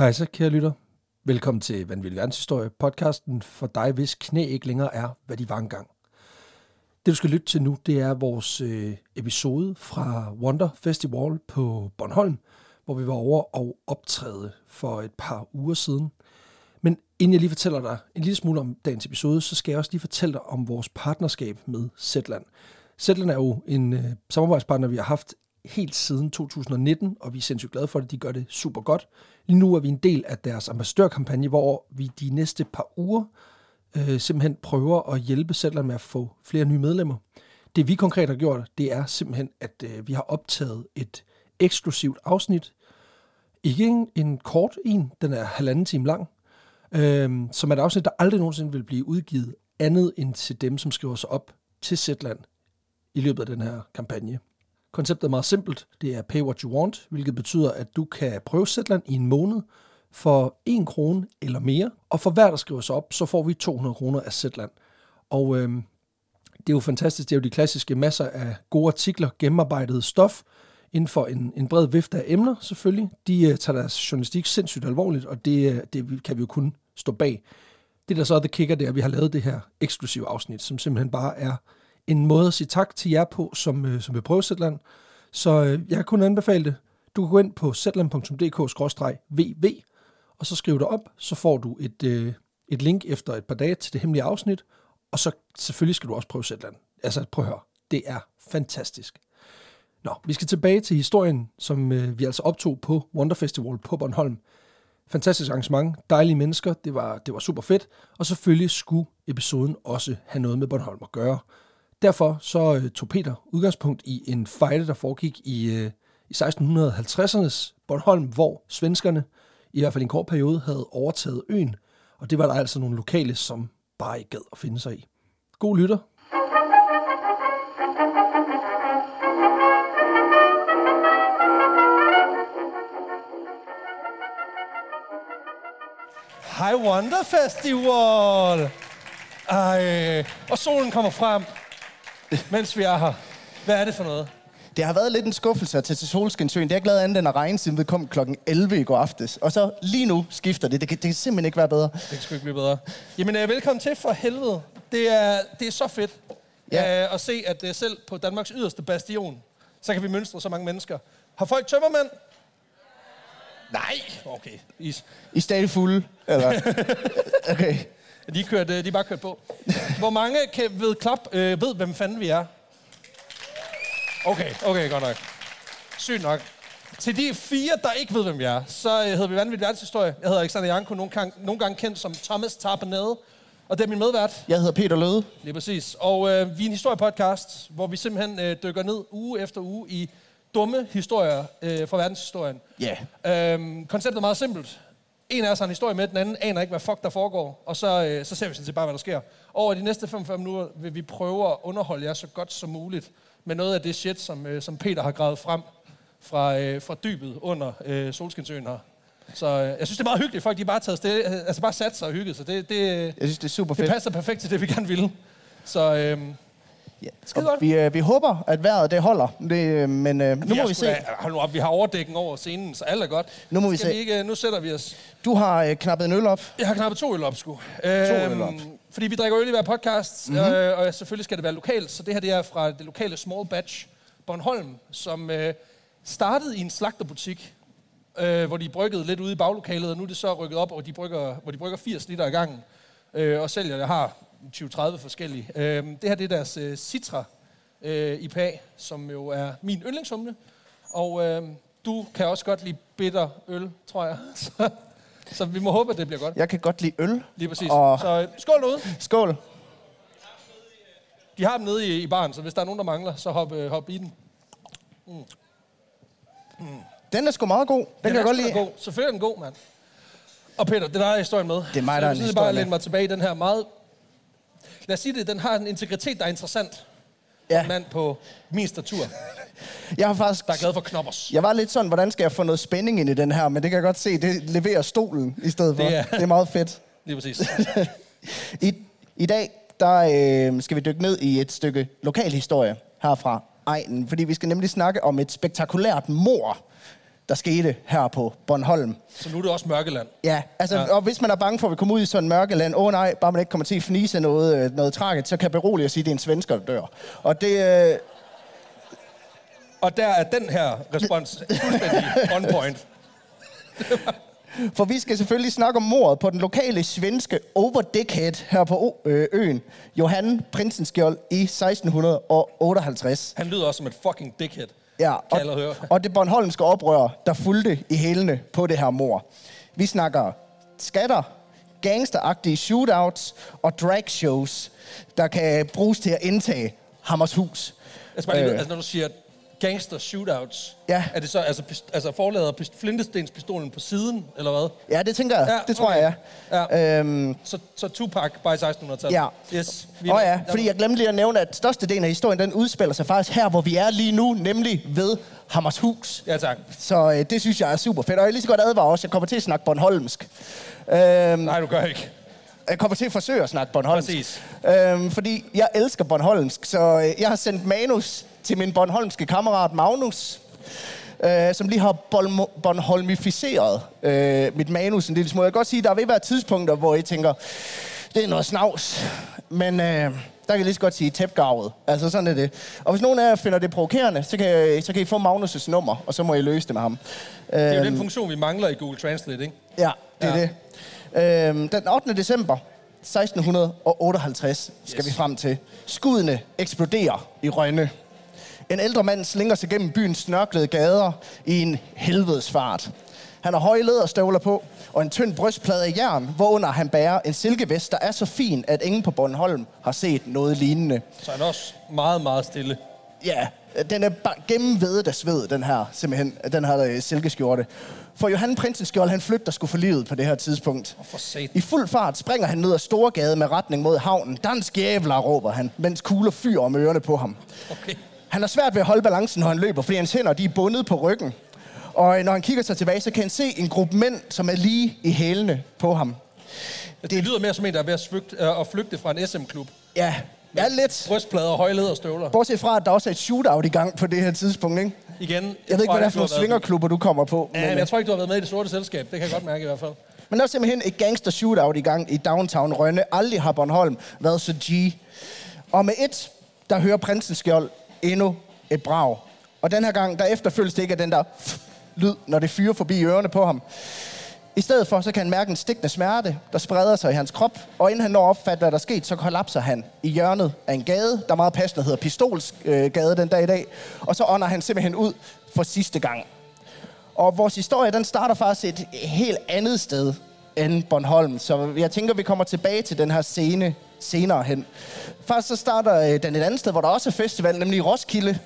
Hej så, kære lytter. Velkommen til Vanvittig Verdenshistorie, podcasten for dig, hvis knæ ikke længere er, hvad de var engang. Det, du skal lytte til nu, det er vores øh, episode fra Wonder Festival på Bornholm, hvor vi var over og optræde for et par uger siden. Men inden jeg lige fortæller dig en lille smule om dagens episode, så skal jeg også lige fortælle dig om vores partnerskab med Zetland. Zetland er jo en øh, samarbejdspartner, vi har haft helt siden 2019, og vi er sindssygt glade for det. De gør det super godt. Lige nu er vi en del af deres ambassadørkampagne, hvor vi de næste par uger øh, simpelthen prøver at hjælpe Zetland med at få flere nye medlemmer. Det vi konkret har gjort, det er simpelthen, at øh, vi har optaget et eksklusivt afsnit. Ikke en, en kort en, den er halvanden time lang, øh, som er et afsnit, der aldrig nogensinde vil blive udgivet andet end til dem, som skriver sig op til Zetland i løbet af den her kampagne. Konceptet er meget simpelt. Det er pay what you want, hvilket betyder, at du kan prøve Zetland i en måned for 1 krone eller mere. Og for hver, der skriver sig op, så får vi 200 kroner af Zetland. Og øhm, det er jo fantastisk. Det er jo de klassiske masser af gode artikler, gennemarbejdet stof, inden for en, en bred vifte af emner selvfølgelig. De uh, tager deres journalistik sindssygt alvorligt, og det, uh, det kan vi jo kun stå bag. Det, der så er det kicker, det er, at vi har lavet det her eksklusive afsnit, som simpelthen bare er en måde at sige tak til jer på, som, øh, som vil prøve Zetland. Så øh, jeg kan kun anbefale det. Du kan gå ind på zetland.dk-vv, og så skrive dig op, så får du et, øh, et link efter et par dage til det hemmelige afsnit, og så selvfølgelig skal du også prøve Zetland. Altså prøv at høre, det er fantastisk. Nå, vi skal tilbage til historien, som øh, vi altså optog på Wonder Festival på Bornholm. Fantastisk arrangement, dejlige mennesker, det var, det var super fedt, og selvfølgelig skulle episoden også have noget med Bornholm at gøre. Derfor så øh, tog Peter udgangspunkt i en fejde, der foregik i, øh, i 1650'ernes Bornholm, hvor svenskerne i hvert fald en kort periode havde overtaget øen, og det var der altså nogle lokale, som bare ikke gad at finde sig i. God lytter. Hej Wonder Festival! Ej, og solen kommer frem, mens vi er her. Hvad er det for noget? Det har været lidt en skuffelse at tage til Solskinsøen. Det er lavet andet end at regne, siden vi kom klokken 11 i går aftes. Og så lige nu skifter det. Det kan, det kan simpelthen ikke være bedre. Det kan sgu ikke blive bedre. Jamen, øh, velkommen til for helvede. Det er, det er så fedt Ja. øh, at se, at det selv på Danmarks yderste bastion, så kan vi mønstre så mange mennesker. Har folk tømmermænd? Nej. Okay, is. I er stadig fulde, eller? okay. De, kørt, øh, de bare kørt på. Hvor mange kan ved klap øh, ved, hvem fanden vi er? Okay, okay, godt nok. Sygt nok. Til de fire, der ikke ved, hvem vi er, så øh, hedder vi Vanvittig Verdenshistorie. Jeg hedder Alexander Janko, nogle gange, nogle gange kendt som Thomas Tarpanade. Og det er min medvært. Jeg hedder Peter Løde. Lige præcis. Og øh, vi er en historiepodcast, hvor vi simpelthen øh, dykker ned uge efter uge i dumme historier øh, fra verdenshistorien. Ja. Øhm, konceptet er meget simpelt. En af os har en historie med, den anden aner ikke, hvad fuck der foregår. Og så, øh, så ser vi sådan set bare, hvad der sker. Over de næste 45 minutter vil vi prøve at underholde jer så godt som muligt med noget af det shit, som, øh, som Peter har gravet frem fra, øh, fra dybet under øh, Solskinsøen her. Så øh, jeg synes, det er meget hyggeligt. Folk de er bare taget sted, øh, altså bare sat sig og hygget sig. Det, det, Jeg synes, det er super det fedt. passer perfekt til det, vi gerne ville. Så øh, Ja. Skide godt. vi, øh, vi håber, at vejret det holder. Det, øh, men øh, nu må vi se. Da, hold nu op, vi har overdækken over scenen, så alt er godt. Nu må vi se. Vi ikke, nu sætter vi os. Du har øh, knappet en øl op. Jeg har knappet to øl op, sgu. To øl op. Fordi vi drikker øl i hver podcast, mm-hmm. øh, og selvfølgelig skal det være lokalt. Så det her det er fra det lokale Small Batch Bornholm, som øh, startede i en slagterbutik, øh, hvor de bryggede lidt ude i baglokalet, og nu er det så rykket op, og de brygger, hvor de brygger 80 liter ad gangen, øh, og sælger, jeg har 20-30 forskellige. Øh, det her det er deres øh, Citra øh, IPA, som jo er min yndlingshumle, og øh, du kan også godt lide bitter øl, tror jeg. Så, så vi må håbe, at det bliver godt. Jeg kan godt lide øl. Lige præcis. Og Så øh, skål derude. skål. De har dem nede i, i baren, så hvis der er nogen, der mangler, så hop, øh, hop i den. Den er sgu meget god. Den kan jeg godt lide. God. Selvfølgelig er den god, mand. Og Peter, det er dig, historien med. Det er mig, der er jeg en historie bare læne mig tilbage i den her meget... Lad os sige det, den har en integritet, der er interessant. Ja. En mand på min statur, Jeg har faktisk... der er glad for knoppers. Jeg var lidt sådan, hvordan skal jeg få noget spænding ind i den her, men det kan jeg godt se, det leverer stolen i stedet for. Det er- det er meget fedt. Lige præcis. I, I dag der, øh, skal vi dykke ned i et stykke lokalhistorie her fra egnen, fordi vi skal nemlig snakke om et spektakulært mor, der skete her på Bornholm. Så nu er det også Mørkeland. Ja, altså, Ja. og hvis man er bange for at vi kommer ud i sådan en mørkeland, åh oh, nej, bare man ikke kommer til at fnise noget, øh, noget tragisk, så kan jeg berolige og sige, at det er en svensker, der dør. Og det, øh, Og der er den her respons fuldstændig on point. For vi skal selvfølgelig snakke om mordet på den lokale svenske overdickhead her på øh, øen, Johan Prinsenskjold i 1658. Han lyder også som et fucking dickhead. Ja, og, og det Bornholmske oprør, der fulgte i hælene på det her mor. Vi snakker skatter, gangsteragtige shootouts og drag shows, der kan bruges til at indtage Hammershus. Altså, bare lige, øh. altså når du siger gangster shootouts, Ja. er det så altså, altså forlader pist, flintestenspistolen på siden, eller hvad? Ja, det tænker jeg. Ja, det tror okay. jeg, ja. Ja. Øhm, Så, så Tupac bare i 1600-tallet? Ja. Yes. Åh oh ja, fordi jeg glemte lige at nævne, at størstedelen af historien, den udspiller sig faktisk her, hvor vi er lige nu, nemlig ved Hammershus. Ja, tak. Så øh, det synes jeg er super fedt. Og jeg er lige så godt advare også, jeg kommer til at snakke Bornholmsk. Øhm, Nej, du gør ikke. jeg kommer til at forsøge at snakke Bornholmsk. Præcis. Øhm, fordi jeg elsker Bornholmsk, så øh, jeg har sendt manus til min bornholmske kammerat Magnus, øh, som lige har bornholmificeret øh, mit manus en lille smule. Jeg kan godt sige, at der vil være tidspunkter, hvor I tænker, det er noget snavs. Men øh, der kan jeg lige så godt sige tæpgavet. Altså sådan er det. Og hvis nogen af jer finder det provokerende, så kan, så kan I få Magnus' nummer, og så må I løse det med ham. Det er jo Øhm, den funktion, vi mangler i Google Translate, ikke? Ja, det er Ja. det. Øhm, den 8. december 1658 skal Yes. vi frem til. Skuddene eksploderer i Rønne. En ældre mand slinger sig gennem byens snørklede gader i en helvedes fart. Han har høje læderstøvler på og en tynd brystplade af jern, hvorunder han bærer en silkevest, der er så fin, at ingen på Bornholm har set noget lignende. Så han er også meget, meget stille. Ja, den er bare gennemvedet af sved, den her, simpelthen, den her øh, silkeskjorte. For Johan Prinsenskjold, han flygter skulle for livet på det her tidspunkt. For sat. I fuld fart springer han ned ad Storgade med retning mod havnen. Dansk jævler, råber han, mens kugler fyrer om ørerne på ham. Okay. Han har svært ved at holde balancen, når han løber, fordi hans hænder de er bundet på ryggen. Og øh, når han kigger sig tilbage, så kan han se en gruppe mænd, som er lige i hælene på ham. Det, det lyder mere som en, der er ved at flygte, øh, at flygte fra en SM-klub. Ja, ja lidt. Brystplader og høje lederstøvler. Bortset fra, at der også er et shootout i gang på det her tidspunkt, ikke? Igen. Jeg, jeg ved ikke, hvad det er for nogle svingerklubber, du kommer på. Ja, men jeg tror ikke, du har været med i det sorte selskab. Det kan jeg godt mærke i hvert fald. Men der er simpelthen et gangster shootout i gang i downtown Rønne. Aldrig har Bornholm været så G. Og med et, der hører prinsen skjold endnu et brag. Og den her gang, der efterfølges det ikke af den der lyd, når det fyrer forbi ørerne på ham. I stedet for, så kan han mærke en stikkende smerte, der spreder sig i hans krop. Og inden han når at opfatte, hvad der er sket, så kollapser han i hjørnet af en gade, der meget passende hedder Pistolsgade øh, den dag i dag. Og så ånder han simpelthen ud for sidste gang. Og vores historie, den starter faktisk et helt andet sted end Bornholm. Så jeg tænker, vi kommer tilbage til den her scene senere hen. Først så starter øh, den et andet sted, hvor der også er festival, nemlig i Roskilde.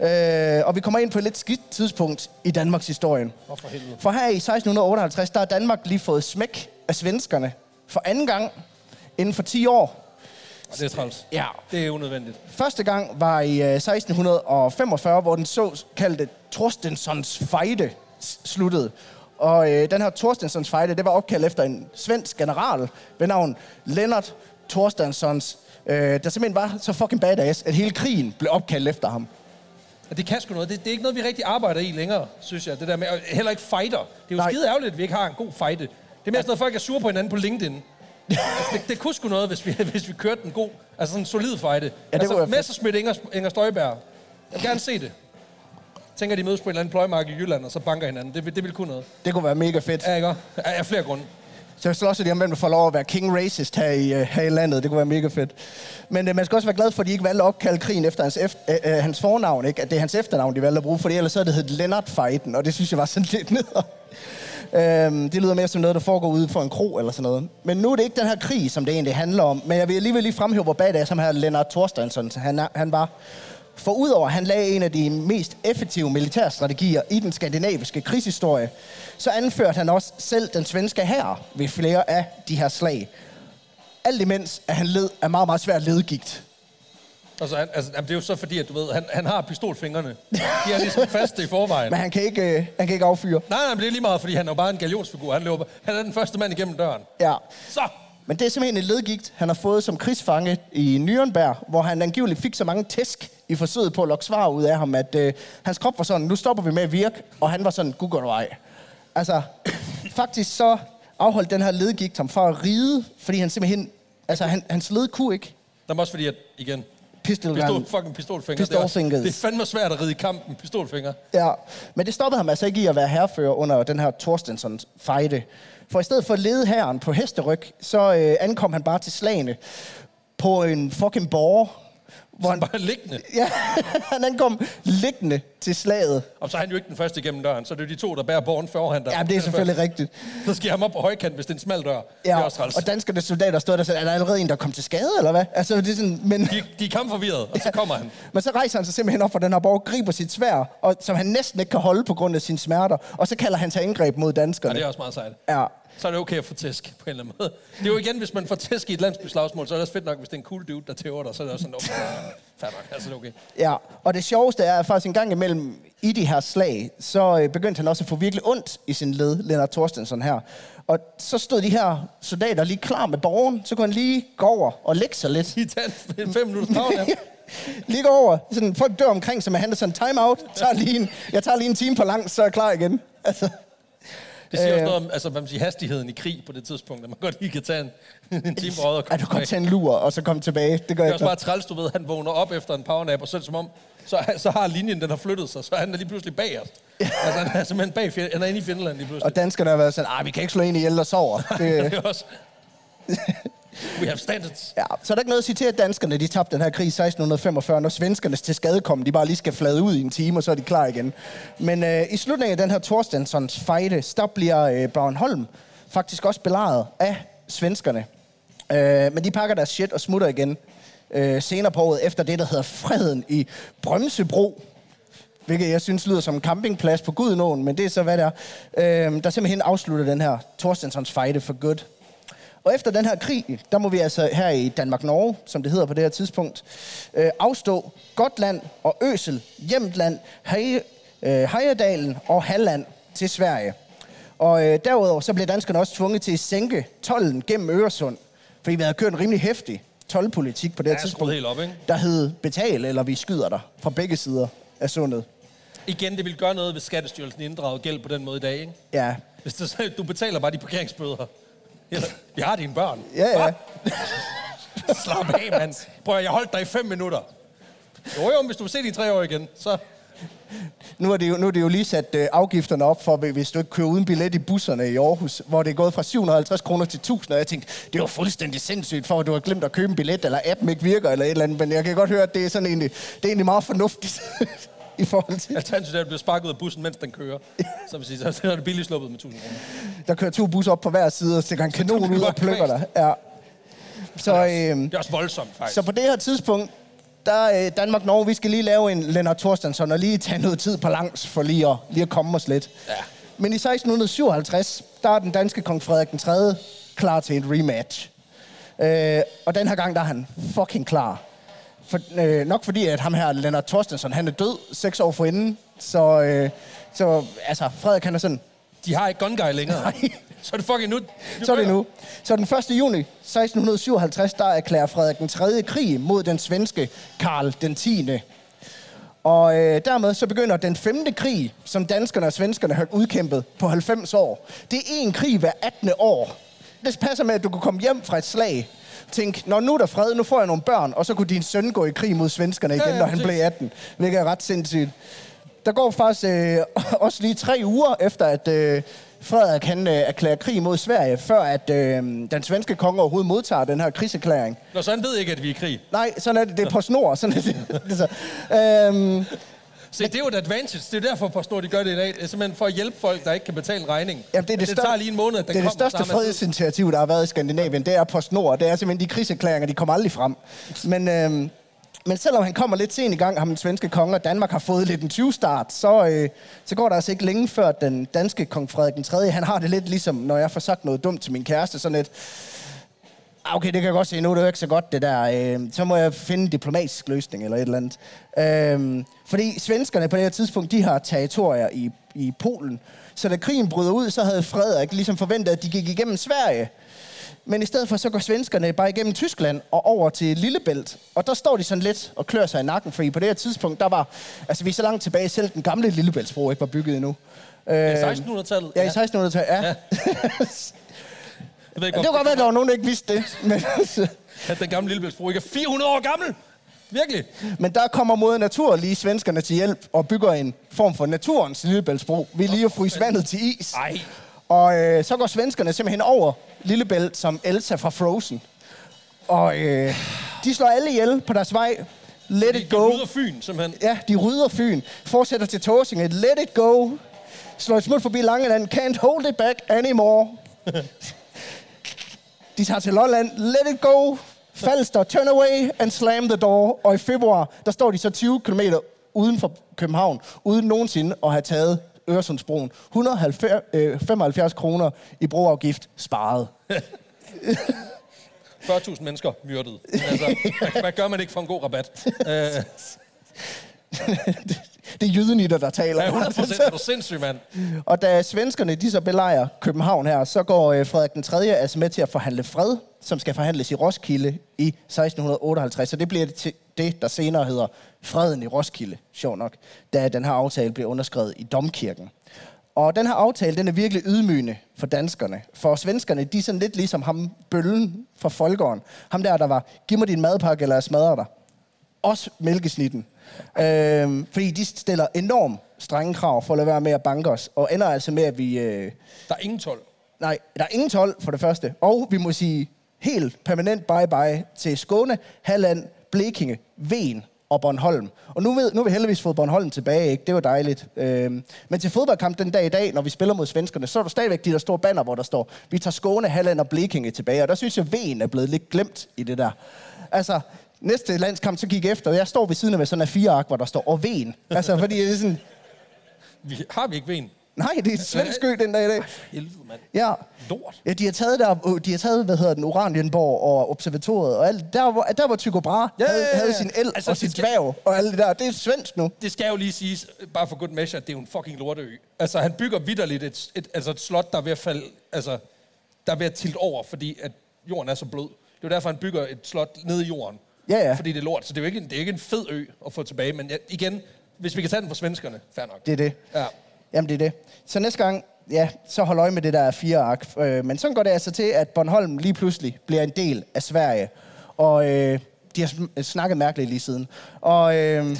Øh, og vi kommer ind på et lidt skidt tidspunkt i Danmarks historie. Åh, for helvede. For her i 1658, der har Danmark lige fået smæk af svenskerne. For anden gang inden for 10 år. Og det er træls. Ja. Det er unødvendigt. Første gang var i øh, 1645, hvor den såkaldte Torstensons fejde sluttede. Og øh, den her Torstensons fejde, det var opkaldt efter en svensk general ved navn Lennart Torstensons, øh, der simpelthen var så fucking badass, at hele krigen blev opkaldt efter ham. Og det kan sgu noget. Det, det er ikke noget, vi rigtig arbejder i længere, synes jeg. Det der med, og heller ikke fighter. Det er jo Nej. skide ærgerligt, at vi ikke har en god fighte. Det er mere sådan noget, folk er sure på hinanden på LinkedIn. altså, det, det kunne sgu noget, hvis vi, hvis vi kørte en god, altså sådan en solid fighte. Ja, det altså. Messerschmidt Inger, Inger Støjberg. Jeg vil gerne se det. Tænker, de mødes på en eller anden pløjemark i Jylland, og så banker hinanden. Det, det vil kunne noget. Det kunne være mega fedt. Ja, ikke? af flere grunde. Så slås de om, hvem der får lov at være king racist her i, øh, her i landet. Det kunne være mega fedt. Men øh, man skal også være glad for, at de ikke valgte at opkalde krigen efter hans, efter, øh, øh, hans fornavn. Ikke? At det er hans efternavn, de valgte at bruge, for ellers så havde det heddet Lennart Fighten, og det synes jeg var sådan lidt ned. Øhm, det lyder mere som noget, der foregår ude for en kro eller sådan noget. Men nu er det ikke den her krig, som det egentlig handler om. Men jeg vil alligevel lige fremhæve, hvor badass som her Lennart Thorstensson han, er, han var. For udover at han lagde en af de mest effektive militærstrategier i den skandinaviske krigshistorie, så anførte han også selv den svenske hær ved flere af de her slag. Alt imens, at han led af meget, meget svært ledgigt. Altså, han, altså, det er jo så fordi, at du ved, han, han har pistolfingrene. De er ligesom faste i forvejen. Men han kan ikke, øh, han kan ikke affyre. Nej, nej, men det er lige meget, fordi han er jo bare en galionsfigur. Han, løber, han er den første mand igennem døren. Ja. Så, men det er simpelthen en ledgigt, han har fået som krigsfange i Nürnberg, hvor han angiveligt fik så mange tæsk i forsøget på at lokke svar ud af ham, at øh, hans krop var sådan, nu stopper vi med at virke, og han var sådan, gud går ej. Altså, faktisk så afholdt den her ledgigt ham fra at ride, fordi han simpelthen, altså han, hans led kunne ikke. Der var også fordi, at igen, Pistol, pistol, fucking pistolfinger. Er, Pistolfingers. det er fandme svært at ride i kampen, pistolfinger. Ja, men det stoppede ham altså ikke i at være herrefører under den her Torstensons fejde. For i stedet for at lede herren på hesteryg, så øh, ankom han bare til slagene på en fucking borger, hvor han, Bare liggende. ja, han ankom liggende til slaget. Og så er han jo ikke den første igennem døren, så det er de to, der bærer borgen foran dig. Ja, det er selvfølgelig rigtigt. Så skal jeg ham op på højkant, hvis det er en smal dør. det er Ja, også træls. og danskerne soldater stod der og sagde, er der allerede en, der kom til skade, eller hvad? Altså, det er sådan, men, De, de er kampforvirrede, og så kommer han. men så rejser han sig simpelthen op fra den her borg, griber sit svær, og, som han næsten ikke kan holde på grund af sine smerter, og så kalder han til angreb mod danskerne. det er også meget sejt. Ja, Så er det okay at få tæsk på en eller anden måde. Det er jo igen, hvis man får tæsk i et landsbyslagsmål, så er det også fedt nok, hvis det er en cool dude, der tæver dig, så er det også sådan, okay, fair nok, altså er okay. Ja, og det sjoveste er at faktisk en gang imellem i de her slag, så øh, begyndte han også at få virkelig ondt i sin led, Lennart Thorstensson her. Og så stod de her soldater lige klar med borgen, så kunne han lige gå over og lægge sig lidt. Lige tage en fem minutters pause. lige gå over. Sådan, folk dør omkring, så man handler sådan time out. Tager lige en, jeg tager lige en time på langs, så er jeg klar igen. Altså, Det siger også Øh. noget om altså, hvad man siger, hastigheden i krig på det tidspunkt, at man godt lige kan tage en, en time råd og at du kan tage en lur, og så komme tilbage. Det gør Det er også bare træls, du ved, han vågner op efter en powernap, og så som om, så, så har linjen, den har flyttet sig, så han er lige pludselig bag os. altså, han er simpelthen bag, han er inde i Finland lige pludselig. Og danskerne har været sådan, ah, vi kan ikke slå en ihjel og sover. Det, det er også... We have standards. Ja, så er der ikke noget at sige til, at danskerne de tabte den her krig i 1645, når svenskernes til skade kom, de bare lige skal flade ud i en time, og så er de klar igen. Men øh, i slutningen af den her Torstensons fejde, der bliver øh, Braunholm faktisk også belejret af svenskerne. Øh, men de pakker deres shit og smutter igen øh, senere på året, efter det, der hedder Freden i Brømsebro. Hvilket jeg synes lyder som en campingplads på Gudenåen, men det er så, hvad det er. Øh, der simpelthen afslutter den her Torstensons fejde for good. Og efter den her krig, der må vi altså her i Danmark-Norge, som det hedder på det her tidspunkt, øh, afstå Gotland og Øsel, Jämtland, Hej, øh, og Halland til Sverige. Og øh, derudover så blev danskerne også tvunget til at sænke tollen gennem Øresund, fordi vi havde kørt en rimelig hæftig tolvpolitik på det her Ja, tidspunkt, helt op, ikke? der hed betal eller vi skyder dig fra begge sider af sundet. Igen, det vil gøre noget, hvis Skattestyrelsen inddrager gæld på den måde i dag, ikke? Ja, Hvis det, så- du betaler bare de parkeringsbøder. Ja, Vi har dine børn. ja, ja. Slap af, mand. Prøv jeg holdt dig i fem minutter. Jo, jo, hvis du vil se dine tre år igen, så... Nu er det jo, nu er det jo lige sat øh, afgifterne op for, hvis du ikke kører uden billet i busserne i Aarhus, hvor det er gået fra 750 kroner til 1000, og jeg tænkte, det var fuldstændig sindssygt, for at du har glemt at købe en billet, eller appen ikke virker, eller et eller andet, men jeg kan godt høre, at det er sådan egentlig, det er egentlig meget fornuftigt i forhold til, Alternativt er, at bliver sparket ud af bussen, mens den kører. Så vil sige, så er det billigt sluppet med 1000 kroner. der kører to busser op på hver side, og stikker en kanon ud og plukker dig. Ja. Så, øh, Det er også voldsomt, faktisk. så på det her tidspunkt, der øh, Danmark-Norge, vi skal lige lave en Lennart Thorstensson, og lige tage noget tid på langs, for lige at, lige at komme os lidt. Ja. Men i 1657, der er den danske kong Frederik den 3. klar til et rematch. Øh, og den her gang, der er han fucking klar. For, øh, nok fordi, at ham her, Lennart Thorstensson, han er død seks år forinden. Så, øh, så altså, Frederik han er sådan, De har ikke gun guy længere. Nej. Så er det fucking nu. så er det nu. Så den 1. juni 1657, der erklærer Frederik den 3. krig mod den svenske Karl den 10. Og øh, dermed så begynder den femte krig, som danskerne og svenskerne har udkæmpet på 90 år. Det er en krig hver 18. år. Det passer med, at du kunne komme hjem fra et slag. Tænk, når nu er der fred, nu får jeg nogle børn, og så kunne din søn gå i krig mod svenskerne igen, Ja, ja, når han blev 18. Hvilket er ret sindssygt. Der går faktisk øh, også lige tre uger efter, at øh, Frederik han, øh, erklærer krig mod Sverige, før at øh, den svenske konge overhovedet modtager den her krigserklæring. Nå, så han ved ikke, at vi er i krig. Nej, sådan er det. Det er på snor. Sådan er det. så. Øhm, Se, det er jo et advantage. Det er derfor, PostNord de gør det i dag. Det er simpelthen for at hjælpe folk, der ikke kan betale en regning. Jamen, det, er det, det tager lige en måned, den det er det største fredsinitiativ, der har været i Skandinavien. Det er PostNord. Det er simpelthen de krigserklæringer, de kommer aldrig frem. Men, øhm, men selvom han kommer lidt sent i gang, ham den svenske konge, og Danmark har fået lidt en 20-start, så, øh, så går der altså ikke længe før den danske kong Frederik den 3. Han har det lidt ligesom, når jeg får sagt noget dumt til min kæreste, sådan lidt, "Ah, okay, det kan jeg godt se, nu er det jo ikke så godt det der. Øh, så må jeg finde en diplomatisk løsning eller et eller andet. Øh, fordi svenskerne på det her tidspunkt, de har territorier i, i Polen. Så da krigen bryder ud, så havde Frederik ligesom forventet, at de gik igennem Sverige. Men i stedet for, så går svenskerne bare igennem Tyskland og over til Lillebælt. Og der står de sådan lidt og klør sig i nakken, fordi på det her tidspunkt, der var... Altså, vi er så langt tilbage, selv den gamle Lillebæltsbro ikke var bygget endnu. I 1600-tallet? Ja, i 1600-tallet, ja. ja. Jeg ved ikke, Det kan godt være, at der var nogen, der ikke vidste det. Men, at den gamle Lillebæltsbro ikke er 400 år gammel. Virkelig? men der kommer mod natur lige svenskerne til hjælp og bygger en form for naturens Lillebæltsbro. Vi lige at fryse vandet til is. Ej. Og øh, så går svenskerne simpelthen over Lillebælt som Elsa fra Frozen. Og øh, de slår alle ihjel på deres vej. Let it De go. rydder Fyn, simpelthen. Ja, de rydder Fyn. Fortsætter til Tåsinge. Let it go. Slår et smut forbi Langeland. Can't hold it back anymore. de tager til Lolland. Let it go. Falster. Turn away and slam the door. Og i februar, der står de så 20 km uden for København, uden nogensinde at have taget Øresundsbroen. 175 kroner i broafgift sparet. 40.000 mennesker myrdet. Altså, hvad, hvad gør man ikke for en god rabat? Øh, Det er jydenitter, der taler. ja, 100 er du sindssyg, mand. Og da svenskerne de så belejrer København her, så går øh, Frederik den 3. altså med til at forhandle fred, som skal forhandles i Roskilde i 1658. Så det bliver det, til det, der senere hedder Freden i Roskilde, sjov nok, da den her aftale bliver underskrevet i Domkirken. Og den her aftale, den er virkelig ydmygende for danskerne. For svenskerne, de er sådan lidt ligesom ham, bøllen fra folkeåren. Ham der, der var, giv mig din madpakke, eller jeg smadrer dig. Også mælkesnitten. Øhm, fordi de stiller enormt strenge krav for at lade være med at banke os, og ender altså med, at vi... Øh, Der er ingen 12. nej, der er ingen 12 for det første, og vi må sige helt permanent bye-bye til Skåne, Halland, Blekinge, Ven og Bornholm. Og nu, ved, nu har vi heldigvis fået Bornholm tilbage, ikke? Det var dejligt. Øhm, men til fodboldkamp den dag i dag, når vi spiller mod svenskerne, så er der stadigvæk de der store banner, hvor der står, vi tager Skåne, Halland og Blekinge tilbage. Og der synes jeg, Ven er blevet lidt glemt i det der. Altså, næste landskamp, så gik efter, jeg står ved siden af med sådan en fire ark, hvor der står, og Ven. Altså, fordi det er sådan, Vi, har vi ikke ven? nej, det er svensk ø den dag i dag. Helvede, mand. Ja, Lort. Ja, de har taget der, de har taget, hvad hedder den, Oranienborg og Observatoriet og alt. Der, hvor, der hvor Tycho Brahe Ja, havde, ja, ja. havde sin el Altså, og sit skal- dværg og alt det der. Det er svensk nu. Det skal jo lige siges, bare for good measure, at det er jo en fucking lorteø. Altså, han bygger vidderligt et, et, altså et slot, der er ved at falde, altså, der er ved at tilte over, fordi at jorden er så blød. Det er derfor, han bygger et slot nede i jorden. Ja, ja. Fordi det er lort. Så det er jo ikke, en- det er ikke en fed ø at få tilbage. Men ja, igen, hvis vi kan tage den fra svenskerne, fair nok. Det er det. Ja. Jamen, det er det. Så næste gang, ja, så hold øje med det der fire ark. Øh, men sådan går det altså til, at Bornholm lige pludselig bliver en del af Sverige. Og øh, de har sm- snakket mærkeligt lige siden. Og... Øh,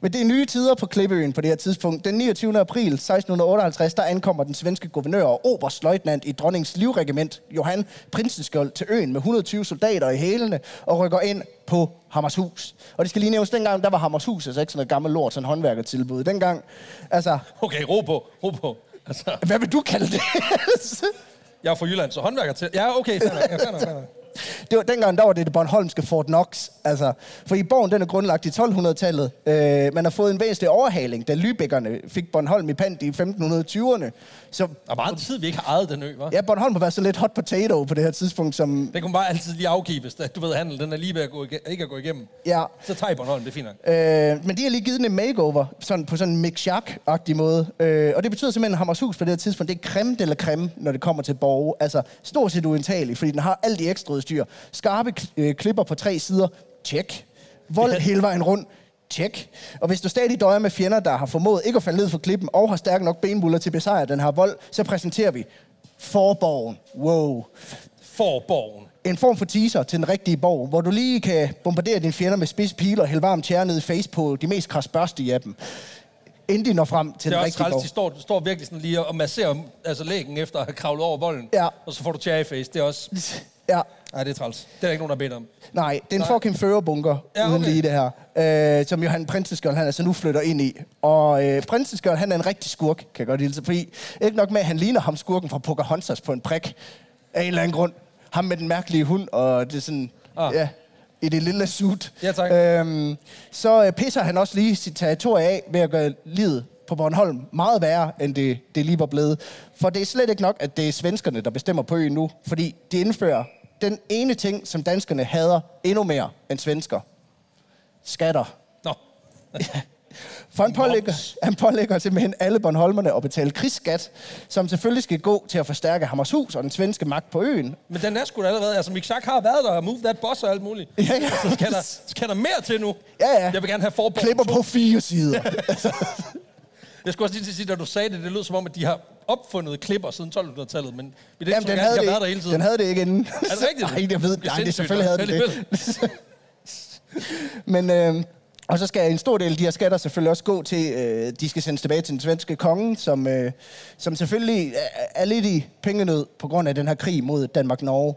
Men det er nye tider på Klippeøen på det her tidspunkt. Den 29. april 1658, der ankommer den svenske guvernør og oberstløjtnant i dronningens livregiment, Johan Prinsenskjold, til øen med 120 soldater i hælene og rykker ind på Hammershus. Og det skal lige nævnes, dengang der var Hammershus altså ikke sådan noget gammelt lort, sådan håndværkertilbud. Dengang, altså, Okay, ro på, ro på. Altså, hvad vil du kalde det? jeg er fra Jylland, så håndværker til. Ja, okay, fair nok, ja, fair nok, fair nok. Det var, dengang der var det det Bornholmske Fort Knox. Altså, for i borgen den er grundlagt i 1200-tallet. Øh, man har fået en væsentlig overhaling, da Lübeckerne fik Bornholm i pant i 1520'erne. Så Der er meget tid, vi ikke har ejet den ø, hva'? ja, Bornholm har været så lidt hot potato på det her tidspunkt, som... Det kunne bare altid lige afgive, hvis det- du ved, handel, den er lige ved at gå ikke at gå igennem. Ja, Så tager I Bornholm, det er nok. Øh, men de har lige givet den en makeover, sådan, på sådan en Mick Jacques-agtig måde. Øh, og det betyder simpelthen, at Hammershus på det her tidspunkt, det er creme la creme, når det kommer til borge. Altså, stort set uindtageligt, fordi den har alt de ekstra udstyr. Skarpe øh, klipper på tre sider. Tjek. Vold hele vejen rundt. Tjek. Og hvis du stadig døjer med fjender, der har formået ikke at falde ned fra klippen, og har stærke nok benbuller til at besejre den her vold, så præsenterer vi Forborgen. Wow. Forborgen. En form for teaser til den rigtige borg, hvor du lige kan bombardere dine fjender med spids pile og hælde varmt tjære ned i face på de mest krasbørstige af dem. Inden de når frem til Det er den også rigtige træls, borg. de står, står virkelig sådan lige og masserer altså lægen efter at have kravlet over volden. Ja. Og så får du cherry face. Det er også... Ja, Nej, det er træls. Det er der ikke nogen, der bedt om. nej, det er en Nej. fucking førerbunker, Ja, okay. uden lige det her. Øh, som Johan Prinseskjold, han altså nu flytter ind i. Og øh, Prinseskjold, han er en rigtig skurk, kan jeg godt hilse. Fordi ikke nok med, at han ligner ham skurken fra Pocahontas på en prik. Af en eller anden grund. Ham med den mærkelige hund, og det er sådan... Ah. Ja, i det lille suit. Ja, tak. Øhm, så øh, pisser han også lige sit territorie af ved at gøre livet på Bornholm meget værre, end det, det lige var blevet. For det er slet ikke nok, at det er svenskerne, der bestemmer på øen nu. Fordi de indfører den ene ting, som danskerne hader endnu mere end svensker. Skatter. Nå. For han pålægger, han pålægger simpelthen alle Bornholmerne at betale krigsskat, som selvfølgelig skal gå til at forstærke Hammershus og den svenske magt på øen. Men den er sgu da allerede... Altså, Mick Schack har været der og move that boss og alt muligt. Ja, ja. Så skal der, skal der mere til nu. Ja, ja. Jeg vil gerne have forbogen. Klipper på fire sider. Jeg skulle også lige til at sige, da du sagde det, det lød som om, at de har opfundet klipper siden 1200-tallet, men det er Jamen, den de havde, det, der hele tiden. den havde det ikke inden. Er det rigtigt? Nej, jeg ved, Det nej, det selvfølgelig havde den det. Men, øh, og så skal en stor del af de her skatter selvfølgelig også gå til, øh, de skal sendes tilbage til den svenske konge, som, øh, som selvfølgelig er, er lidt i pengenød på grund af den her krig mod Danmark-Norge.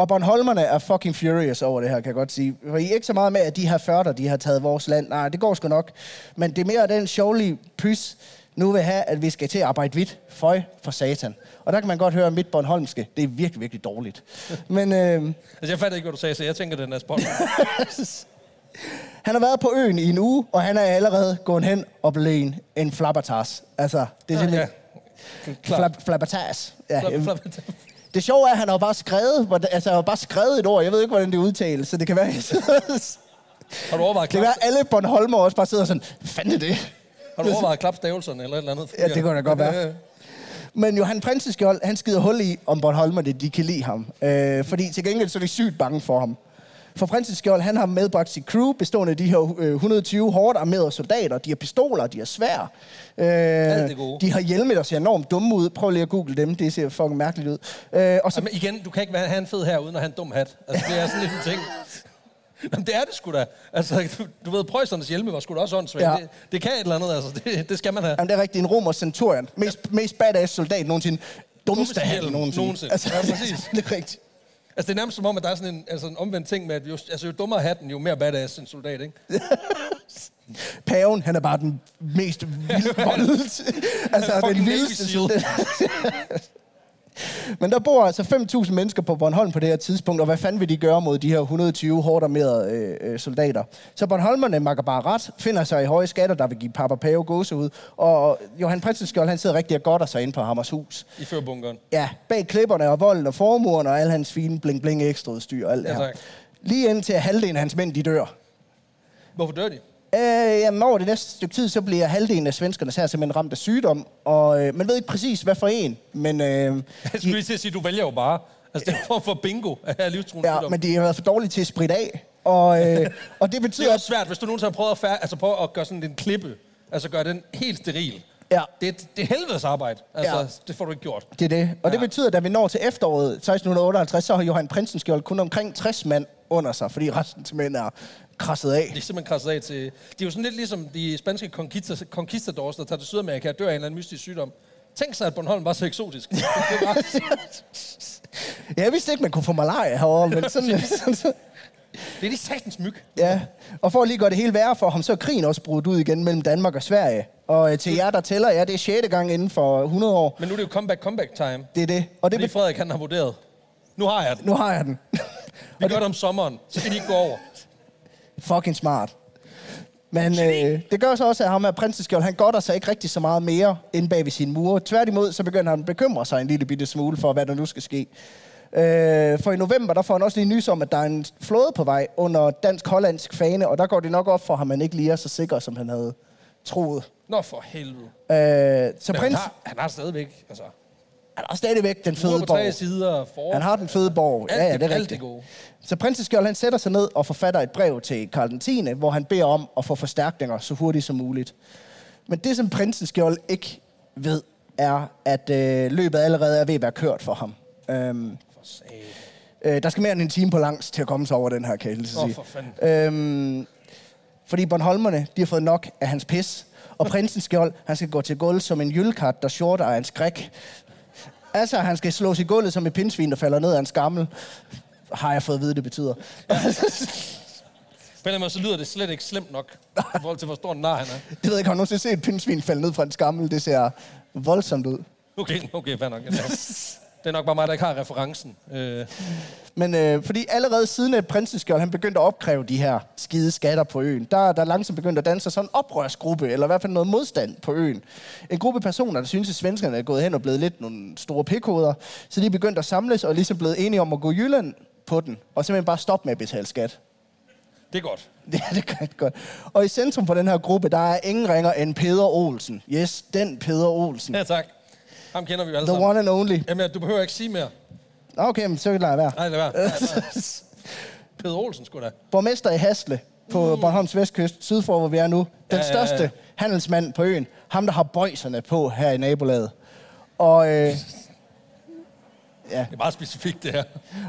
Og Bornholmerne er fucking furious over det her, kan jeg godt sige. For I er ikke så meget med, at de her førter, de har taget vores land. Nej, det går sgu nok. Men det er mere den sjovlige pys, nu vil have, at vi skal til at arbejde hvidt. Føj for satan. Og der kan man godt høre, at mit Bornholmske, det er virkelig, virkelig dårligt. Men øh, Altså, jeg fatter ikke, hvad du sagde, så jeg tænker, den er spot. han har været på øen i en uge, og han er allerede gået hen og blevet en, en flabbertas. Altså, det er ja, simpelthen... Klar. Flab, flabbertas. Ja, Flap, øhm, flap. Det sjove er, at han har bare skrevet, altså, han har bare skrevet et ord. Jeg ved ikke, hvordan det udtales, så det kan være... Har du overvejet det kan være, alle Bornholmer også bare sidder sådan, fanden det? har du overvejet klapstavelserne eller et eller andet? Ja, det kunne da godt være. Men Johan Prinseskjold, han skider hul i, om Bornholmerne, de kan lide ham. Øh, fordi til gengæld så er de sygt bange for ham. For Prinseskjold, han har medbragt sit crew, bestående af de her øh, 120 hårdt armerede soldater. De har pistoler, de har svær. Øh, det gode. de har hjelme, der ser enormt dumme ud. Prøv lige at google dem, det ser fucking mærkeligt ud. Øh, og så Jamen, igen, du kan ikke være- have en fed her, uden at have en dum hat. Altså, det er sådan lidt en ting. Jamen, det er det sgu da. Altså, du, du ved, Preussernes hjelme var sgu da også åndssvagt. Ja. Ja. Det, det, kan et eller andet, altså. Det, det skal man have. Jamen, det er rigtigt en romer centurion. Mest, mest badass soldat nogensinde. Dummeste hjelm nogensinde. nogensinde. Ja, præcis. det er rigtigt. Altså, det er nærmest som om, at der er sådan en, altså, en omvendt ting med, at jo, altså, jo dummere hatten, jo mere badass en soldat, ikke? Paven, han er bare den mest vilde voldt. altså, den vildeste soldat. Men der bor altså 5.000 mennesker på Bornholm på det her tidspunkt, og hvad fanden vil de gøre mod de her 120 hårdt armerede øh, øh, soldater? Så Bornholmerne makker bare ret, finder sig i høje skatter, der vil give Papa Pave gåse ud, og Johan Prinsenskjold, han sidder rigtig og godter sig ind på Hammershus. I førbunkeren. Ja, bag klipperne og volden og formuerne og al hans fine bling-bling ekstra udstyr og alt det Ja, her. Lige indtil halvdelen af hans mænd, de dør. Hvorfor dør de? Øh, jamen, over det næste stykke tid, så bliver halvdelen af svenskerne her simpelthen ramt af sygdom. Og øh, man ved ikke præcis, hvad for en, men, øh, Jeg skulle lige til at sige, du vælger jo bare. Altså, det er en form for bingo af livstruende ja, sygdom. men de har været for dårlige til at spritte af. Og, øh, og det Det betyder, er at også svært, hvis du nogensinde har prøvet at, fær- altså prøve at gøre sådan en klippe. Altså gøre den helt steril. Ja. Det, det er helvedes arbejde. Altså, Ja. det får du ikke gjort. det er det. Og det Ja. betyder, at da vi når til efteråret 1658, så har Johan Prinsenskjold kun omkring 60 mand under sig, fordi resten simpelthen er krasset af. De er simpelthen krasset af til... De er jo sådan lidt ligesom de spanske conquista- conquistadors, der tager til Sydamerika og dør af en eller anden mystisk sygdom. Tænk sig, at Bornholm var så eksotisk. Det Ja, Jeg vidste ikke, man kunne få malaria herovre, men sådan, sådan, sådan det er de satans myg. Ja, og for at lige gøre det hele værre for ham, så er krigen også brudt ud igen mellem Danmark og Sverige. Og øh, til jer, der tæller, ja, det er 6. gang inden for 100 år. Men nu er det jo comeback, comeback time. Det er det. Og det Fordi Frederik, han har vurderet. Nu har jeg den. nu har jeg den. Vi gør det om sommeren. Så kan de ikke gå over. Fucking smart. Men øh, det gør så også, at ham her prinseskjold, han godter sig ikke rigtig så meget mere inde bag ved sine mure. Tværtimod, så begynder han at bekymre sig en lille bitte smule for, hvad der nu skal ske. Øh, for i november, der får han også lige nys om, at der er en flåde på vej under dansk-hollandsk fane, og der går det nok op for ham, at han ikke lige er så sikker, som han havde troet. Nå, for helvede. Øh, så Men han prins, har, han har stadigvæk, altså... han har stadigvæk den fede borg. sider, for... Han har den fede borg. Alt Ja, ja, det- er alt rigtigt. det gode. Så prinseskjold, han sætter sig ned og forfatter et brev til Karl den 10., hvor han beder om at få forstærkninger så hurtigt som muligt. Men det, som prinseskjold ikke ved, er, at øh, løbet allerede er ved at være kørt for ham. Øhm, For øh, der skal mere end en time på langs til at komme sig over den her, kan jeg sige. for fanden. Øhm, fordi Bornholmerne, de har fået nok af hans pis. Og prinsens skjold, han skal gå til gulv som en jylkat, der shorter af en skræk. Altså, han skal slås i gulvet som et pindsvin, der falder ned af en skammel. Har jeg fået at vide, det betyder. På en måde, så lyder det slet ikke slemt nok, i forhold til, hvor stor en nar han er. Jeg ved ikke, har nogensinde set et pindsvin falde ned fra en skammel? Det ser voldsomt ud. Okay, okay, fair nok. Det er nok bare mig, der ikke har referencen. Øh, Men øh, fordi allerede siden at prinseskjold, han begyndte at opkræve de her skide skatter på øen, der der langsomt begyndt at danse sådan en oprørsgruppe, eller i hvert fald noget modstand på øen. En gruppe personer, der synes, at svenskerne er gået hen og blevet lidt nogle store pikhoveder, så de er begyndt at samles og er ligesom blevet enige om at gå Jylland på den, og simpelthen bare stoppe med at betale skat. Det er godt. Det er det godt, godt. Og i centrum for den her gruppe, der er ingen ringer end Peder Olsen. Yes, den Peder Olsen. Ja, tak. Ham kender vi jo alle The sammen. one and only. Jamen, du behøver ikke sige mere. Okay, men så lader jeg være. Nej, lad være. Nej, lad være. Peder Olsen skulle da. Borgmester i Hasle på Bornholms vestkyst, syd for hvor vi er nu. Den Ja, ja, ja. største handelsmand på øen. Ham, der har bøjserne på her i nabolaget. Og, øh, Det er meget specifikt, det her.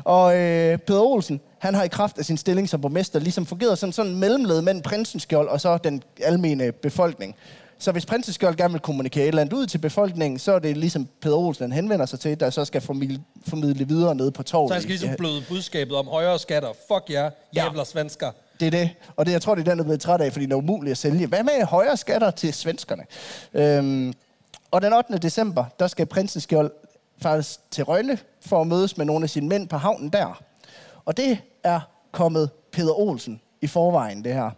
og øh, Peder Olsen, han har i kraft af sin stilling som borgmester ligesom fungeret som sådan en mellemled mellem Prinsenskjold og så den almene befolkning. Så hvis Prinsenskjold gerne vil kommunikere et eller andet ud til befolkningen, så er det ligesom Peder Olsen, henvender sig til, der så skal formidle, formidle videre nede på torvet. Så han skal ligesom bløde budskabet om højere skatter. Fuck jer, Ja. jævler svensker. Det er det. Og det, jeg tror, det er den, der er blevet træt af, fordi det er umuligt at sælge. Hvad med højere skatter til svenskerne? Øhm, og den 8. december, der skal prinsen Skjold faktisk til Rønne for at mødes med nogle af sine mænd på havnen der. Og det er kommet Peter Olsen i forvejen, det her.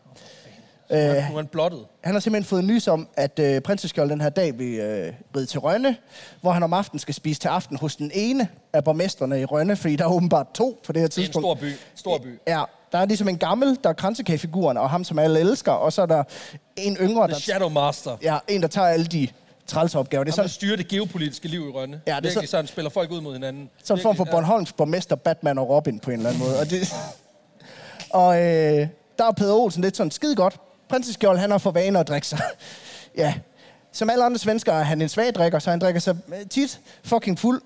Øh, er han blottet. han har simpelthen fået nys om, at øh, prinseskjold den her dag vil øh, ride til Rønne, hvor han om aftenen skal spise til aften hos den ene af borgmesterne i Rønne, fordi der er åbenbart to på det her Det er en tidspunkt. stor by. Stor by. Ja, der er ligesom en gammel, der er kransekagefiguren, og ham, som alle elsker, og så er der en yngre, The der, Shadow Master. ja, en, der tager alle de trælse opgaver. Det er sådan, styrer det geopolitiske liv i Rønne. Ja, det er Virkelig, så- så han spiller folk ud mod hinanden. sådan en form for Bornholms borgmester, Batman og Robin på en eller anden måde. Og, det, og øh, der er Peter Olsen lidt sådan skide godt. Prinseskjold, han har for vane at drikke sig. ja, som alle andre svenskere er han en svag drikker, så han drikker sig øh, tit fucking fuld.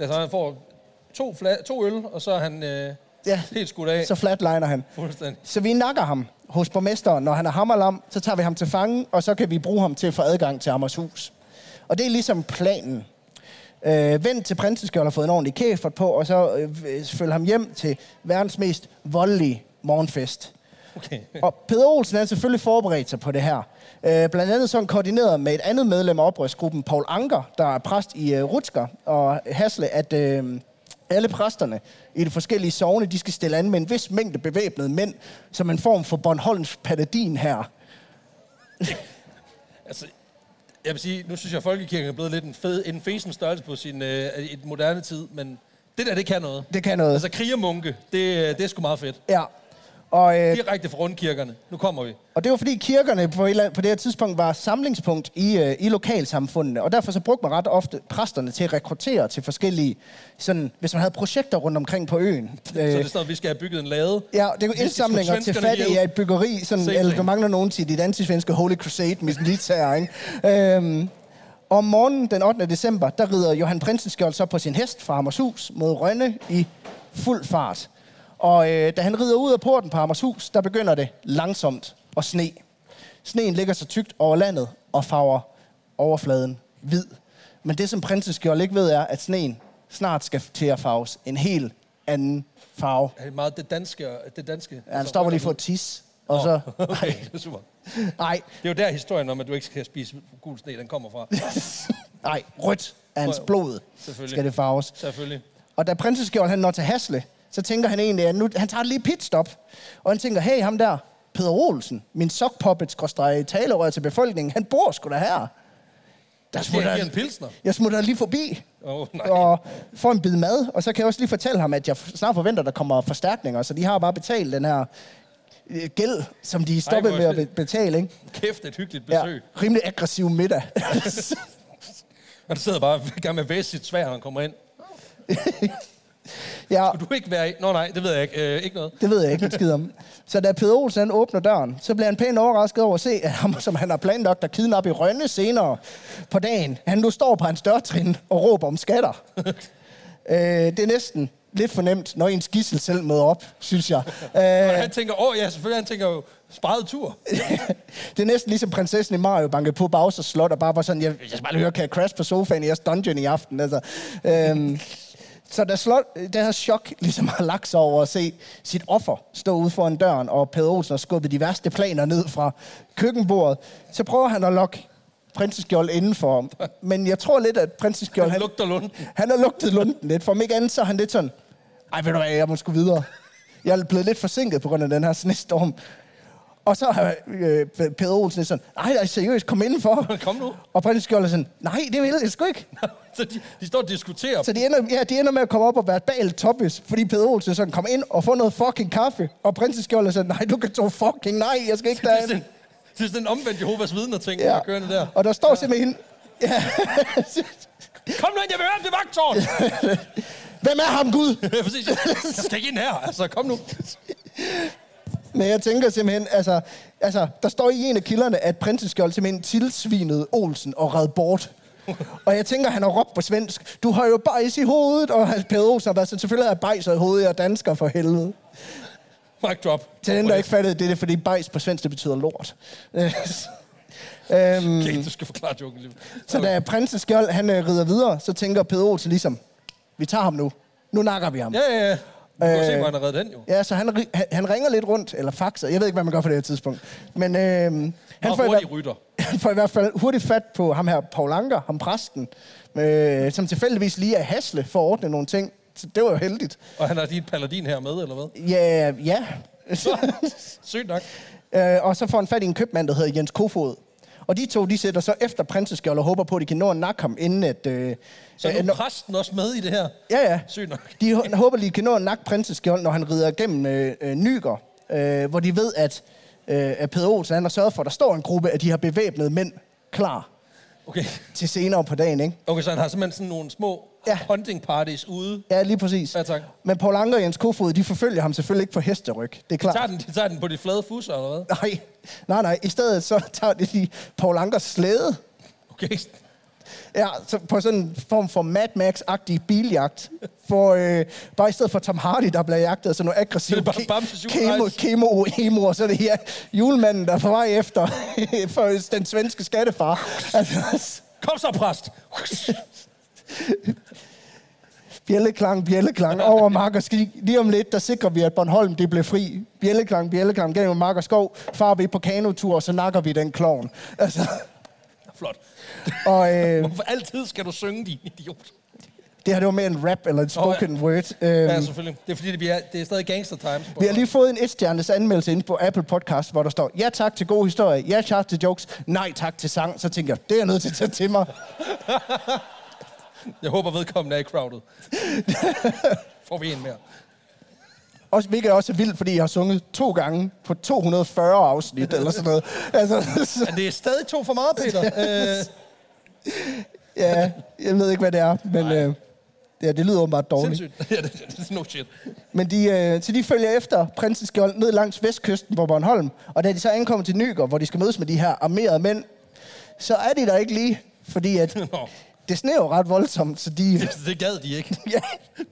Ja, så han får to, fla- to øl, og så er han øh, Ja, helt skudt af. så flatliner han. Fuldstændig. Så vi nakker ham hos borgmesteren, når han er hammerlam, så tager vi ham til fange, og så kan vi bruge ham til at få adgang til Hammershus. Og det er ligesom planen. Øh, vent til prinseskjold har fået en ordentlig kæfert på, og så øh, følge ham hjem til verdens mest voldelige morgenfest. Okay. Og Peter Olsen er selvfølgelig forberedt sig på det her. Øh, blandt andet sådan koordineret med et andet medlem af oprørsgruppen, Paul Anker, der er præst i øh, Rutsker og Hasle, at øh, alle præsterne i de forskellige sovne, de skal stille an med en vis mængde bevæbnede mænd, som en form for Bornholms paladin her. Altså, jeg vil sige, nu synes jeg, at folkekirken er blevet lidt en, fed, en fesen størrelse på sin øh, et moderne tid, men det der, det kan noget. Det kan noget. Altså, krigermunke, det, det er sgu meget fedt. Ja. Og, øh, Direkte fra rundkirkerne. Nu kommer vi. Og det var fordi kirkerne på, et på det her tidspunkt var samlingspunkt i, øh, i lokalsamfundene. Og derfor så brugte man ret ofte præsterne til at rekruttere til forskellige, sådan, hvis man havde projekter rundt omkring på øen. Så det er sådan, at vi skal have bygget en lade. Ja, det er skal indsamlinger til fattige ihjel. af et byggeri, sådan, Same eller der mangler nogen til dit antisvenske Holy Crusade militær, ikke? Øhm, og om morgenen den 8. december, der rider Johan Prinsenskjold så på sin hest fra Hammershus mod Rønne i fuld fart. Og øh, da han rider ud af porten på Hammershus, der begynder det langsomt at sne. Sneen ligger så tykt over landet og farver overfladen hvid. Men det, som Prinsenskjold ikke ved, er, at sneen snart skal til at farves en helt anden farve. Er det meget det danske? Det danske Ja, han stopper lige for at tisse. Og så... Okay, det er super. Nej, Det er jo der historien om, at du ikke skal spise gul sne, den kommer fra. nej, rødt af hans blod skal det farves. Selvfølgelig. Og da prinseskjold han når til Hasle, så tænker han egentlig, at nu, han tager lige pitstop. Og han tænker, hey, ham der, Peter Olsen, min skråstrej talerør til befolkningen, han bor sgu da her. Der jeg smutter, give en pilsner? jeg smutter lige forbi oh, nej. og får en bid mad. Og så kan jeg også lige fortælle ham, at jeg snart forventer, at der kommer forstærkninger. Så de har bare betalt den her øh, gæld, som de stoppede med at betale. Ikke? Kæft, et hyggeligt Ja, besøg. rimelig aggressiv middag. Og der sidder bare i gang med at væse sit svær, når han kommer ind. ja, Kunne du ikke være i? Nå nej, det ved jeg ikke. Øh, ikke noget. Det ved jeg ikke skid om. Så da Peter Olsen han åbner døren, så bliver han pænt overrasket over at se, at ham, som han har planlagt at kidnappe i Rønne senere på dagen, han nu står på hans dørtrin og råber om skatter. øh, det er næsten lidt fornemt, når ens gissel selv møder op, synes jeg. Og Øh, han tænker, åh ja, selvfølgelig, han tænker jo, sparet tur. det er næsten ligesom prinsessen i Mario bankede på Bowsers slot, og bare var sådan, jeg, jeg skal bare høre, kan jeg crash på sofaen i jeres dungeon i aften? Altså, øhm, så da slot, det her chok ligesom har lagt sig over at se sit offer stå ude foran døren, og Peder Olsen har skubbet de værste planer ned fra køkkenbordet, så prøver han at lokke prinseskjold indenfor. Men jeg tror lidt, at prinseskjold... Han lugter lunden. Han har lugtet lunden lidt. For om ikke andet, så er han lidt sådan... Ej, ved du hvad, jeg må sgu videre. Jeg er blevet lidt forsinket på grund af den her snestorm. Og så har øh, Peder Olsen sådan, nej, nej, seriøst, kom indenfor. Kom nu. Og prins Skjold er sådan, nej, det vil jeg sgu ikke. så de, de står og diskuterer. Så de ender, ja, de ender med at komme op og være bag toppis, fordi Peder Olsen sådan, kom ind og få noget fucking kaffe. Og prinsen Skjold er sådan, nej, du kan tro fucking nej, jeg skal ikke er sådan, det er sådan en omvendt Jehovas vidner ting, Ja. der kørende der. Og der står simpelthen, ja, Kom nu ind, jeg vil høre om det vagtårn! hvem er ham, Gud? Ja, Præcis. Jeg skal ikke ind her, altså kom nu. Men jeg tænker simpelthen, altså, altså, der står i en af kilderne, at prinsenskjold simpelthen tilsvinede Olsen og red bort. og jeg tænker, han har råbt på svensk, du har jo bajs i hovedet, og han Peder Olsen har været sådan, selvfølgelig har jeg bajs i hovedet, er dansker for helvede. Mic drop. Til den, der ikke fattede det, er det fordi bajs på svensk, det betyder lort. øhm, Okay, du skal forklare joken lige. så da prinsen Skjold, han øh, rider videre, så tænker Peder Olsen ligesom, vi tager ham nu. Nu nakker vi ham. Ja, ja, ja. Du kan Øh, se, hvor han har reddet den jo. Ja, så han, han, han ringer lidt rundt, eller faxer. Jeg ved ikke, hvad man gør på det her tidspunkt. Men øh, han, Han får i hurtig hvert, rytter. han får i hvert fald hurtigt fat på ham her, Paul Anker, ham præsten, øh, som tilfældigvis lige er hasle for at ordne nogle ting. Så det var jo heldigt. Og han har lige et paladin her med, eller hvad? Ja, ja. Sygt nok. øh, og så får han fat i en købmand, der hedder Jens Kofod. Og de to, de sætter så efter prinseskjold og håber på, at de kan nå at nakke ham, inden at... Øh, Så nu når- er præsten også med i det her. Ja, ja. Sygt nok. De hå- håber, de kan nå at nakke prinseskjold, når han rider igennem øh, øh, Nyger, øh, hvor de ved, at, øh, at Peder Olsen han har sørget for, at der står en gruppe, at de har bevæbnede mænd klar Okay. til senere på dagen, ikke? Okay, så han har simpelthen sådan nogle små Ja. hunting parties ude. Ja, lige præcis. Ja, tak. Men Paul Anker og Jens Kofod, de forfølger ham selvfølgelig ikke på hesteryg. Det er klart. tager, den, de tager den på de flade fusser, eller hvad? Nej, nej, nej. I stedet så tager de lige Paul Ankers slæde. Okay. Ja, så på sådan en form for Mad Max-agtig biljagt. For, øh, bare i stedet for Tom Hardy, der bliver jagtet af sådan nogle aggressive Så bare kemo, kemo, emo, og så er det her julemanden, der er på vej efter for den svenske skattefar. Altså, Kom så, præst! bjælleklang, bjælleklang over mark og skig. Lige om lidt, der sikrer vi, at Bornholm det bliver fri. Bjælleklang, bjælleklang gennem mark og skov. Far vi på kanotur, og så nakker vi den klovn. Altså, Flot. og øh, Hvorfor altid skal du synge, din idiot? det her det var mere en rap eller en spoken Åh, word. Øhm, Ja, selvfølgelig. Det er fordi, det, vi er, det er stadig gangster times. Vi har lige fået en etstjernes anmeldelse inde på Apple Podcast, hvor der står, ja tak til god historie, ja tak til jokes, nej tak til sang. Så tænker jeg, det er jeg nødt til at tage til mig. Jeg håber, vedkommende er i crowded. Får vi en mere. Også, hvilket også er vildt, fordi jeg har sunget to gange på 240 afsnit, eller sådan noget. Altså, så, Men det er stadig to for meget, Peter. øh, ja, jeg ved ikke, hvad det er, men øh, ja, det lyder åbenbart dårligt. sindssygt. ja, det, det, det, er no shit. Men de, øh, så de følger efter prinsens skjold ned langs vestkysten på Bornholm, og da de så ankommer til Nyger, hvor de skal mødes med de her armerede mænd, så er de der ikke lige, fordi at det sneer jo ret voldsomt, så de... det, det gad de ikke. Ja,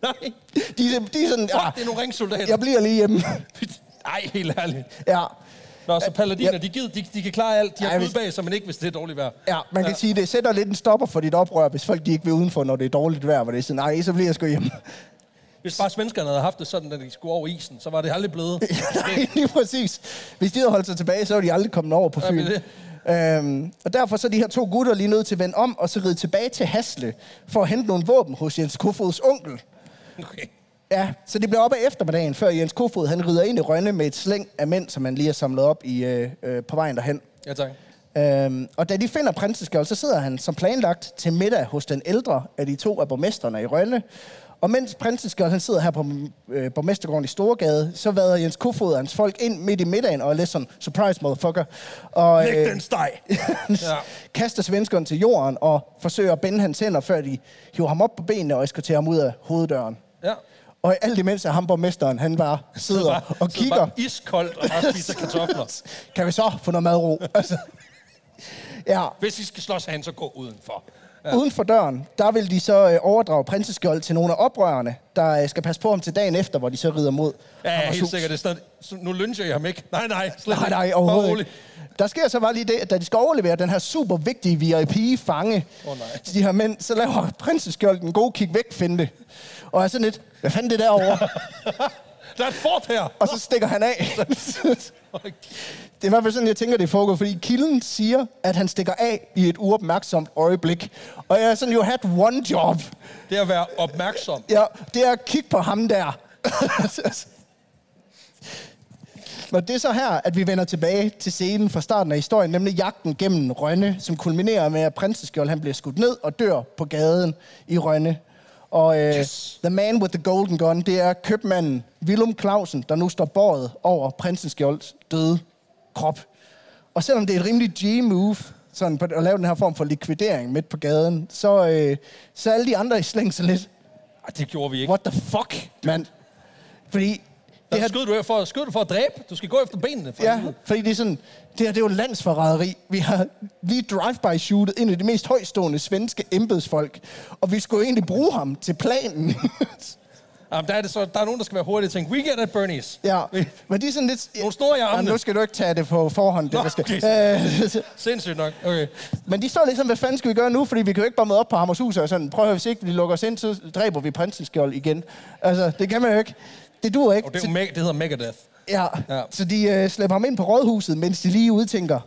Nej. de, de er sådan, Fuck, ja, det er nogle ringsoldater. jeg bliver lige hjemme. Nej, helt ærligt. Ja, Nå, så paladiner, Ja. de, gider, de, de kan klare alt. De har hvis- ud bag sig, men ikke, hvis det er dårligt vejr. ja man kan ja. sige, det sætter lidt en stopper for dit oprør, hvis folk de ikke vil udenfor, når det er dårligt vejr, hvor det er sådan, nej, så bliver jeg sgu hjemme. Hvis bare svenskerne havde haft det sådan, at de skulle over isen, så var det aldrig blevet. nej, lige præcis. Hvis de havde holdt sig tilbage, så var de aldrig kommet over på Ja, Fyn. Øhm, og derfor så er de her to gutter lige nødt til at vende om, og så ride tilbage til Hasle, for at hente nogle våben hos Jens Kofods onkel. Okay. Ja, så det bliver op af eftermiddagen, før Jens Kofod han rider ind i Rønne med et slæng af mænd, som han lige har samlet op i, øh, øh, på vejen derhen. Ja, tak. Øhm, og da de finder prinseskjold, så sidder han som planlagt til middag hos den ældre af de to af borgmesterne i Rønne. Og mens prinseskjold han sidder her på øh, borgmestergården i Storgade, så vader Jens Kofod og hans folk ind midt i middagen og er lidt sådan, surprise motherfucker. Og, Læg den steg. kaster svenskeren til jorden og forsøger at binde hans hænder, før de hiver ham op på benene og eskorterer ham ud af hoveddøren. Ja. Og alt imens er ham borgmesteren, han bare sidder og Sidder kigger. Bare iskoldt og bare spiser kartofler. Kan vi så få noget madro? Altså, ja, Hvis I skal slås herhen, så gå udenfor. Ja. uden for døren, der vil de så øh, overdrage prinseskjold til nogle af oprørerne, der øh, skal passe på ham til dagen efter, hvor de så rider mod Ja, ja helt Hammershus. sikkert. Det er stadig, så nu lyncher jeg ham ikke. Nej, nej. Slet Nej, ikke. nej, Bare overhovedet rolig. ikke. Der sker så bare lige det, at da de skal overlevere den her super vigtige VIP-fange Åh, nej. til de her mænd, så laver prinseskjold en god kig væk finde. Og er sådan lidt, hvad fanden det derovre? Der er et fort her. og så stikker han af. Det er i hvert fald sådan, jeg tænker, det foregår, fordi kilden siger, at han stikker af i et uopmærksomt øjeblik. Og jeg har sådan jo haft one job. Det er at være opmærksom. Ja, det er at kigge på ham der. Men det er så her, at vi vender tilbage til scenen fra starten af historien, nemlig jagten gennem Rønne, som kulminerer med, at prinseskjold han bliver skudt ned og dør på gaden i Rønne. Og øh, Yes. The Man with the Golden Gun, det er købmanden Willum Clausen, der nu står båret over prinsens skjolds døde krop. Og selvom det er et rimelig G-move, sådan på, at lave den her form for likvidering midt på gaden, så, øh, så alle de andre i slæng sig lidt, Ej, det gjorde vi ikke. what the fuck, mand? Fordi det Det her, skød du for, skød du for at dræbe? Du skal gå efter benene. For Ja, fordi det er sådan, det her det er jo landsforræderi. Vi har lige drive-by-shootet en af de mest højstående svenske embedsfolk, og vi skulle egentlig bruge ham til planen. Jamen, der, er det så, der er nogen, der skal være hurtige og tænke, we get at Bernie's. ja, men de er sådan lidt... Nogle snor i Ja, armene. nu skal du ikke tage det på forhånd. Det, Nå, der skal. okay. Øh, Sindssygt nok. Okay. men de står ligesom, hvad fanden skal vi gøre nu? Fordi vi kan jo ikke bare møde op på Hammershus og sådan, prøv at høre, hvis ikke de lukker os ind, så dræber vi prinseskjold igen. Altså, det kan man jo ikke. Det duer ikke. Og det, er me- det hedder Megadeth. Ja, Ja. så de øh, slæber ham ind på rådhuset, mens de lige udtænker,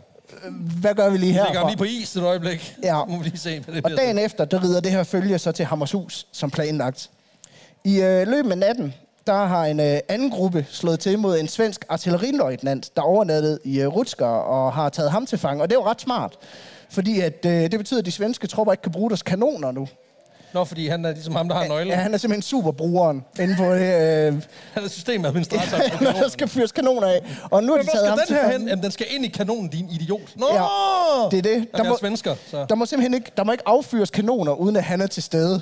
øh, hvad gør vi lige Lægger her? ham lige på is et øjeblik. Ja. Må vi lige se, hvad det Og dagen efter, der rider det her følge så til Hammershus, som planlagt. I øh, løbet af natten, der har en øh, anden gruppe slået til mod en svensk artilleriløjtnant, der overnattede i øh, Rutsker og har taget ham til fange. Og det er jo ret smart, fordi at, øh, det betyder, at de svenske tropper ikke kan bruge deres kanoner nu. Nå, fordi han er ligesom ham, der har nøglen. Ja, han er simpelthen superbrugeren inde på det, øh, Han er systemadministrator. når der skal fyres kanoner af. Og nu Men de taget ham skal til den her hen? Jamen, den skal ind i kanonen, din idiot. Nå! Ja, det er det. Der Der er må, svensker, så... der må simpelthen ikke, der må ikke affyres kanoner, uden at han er til stede.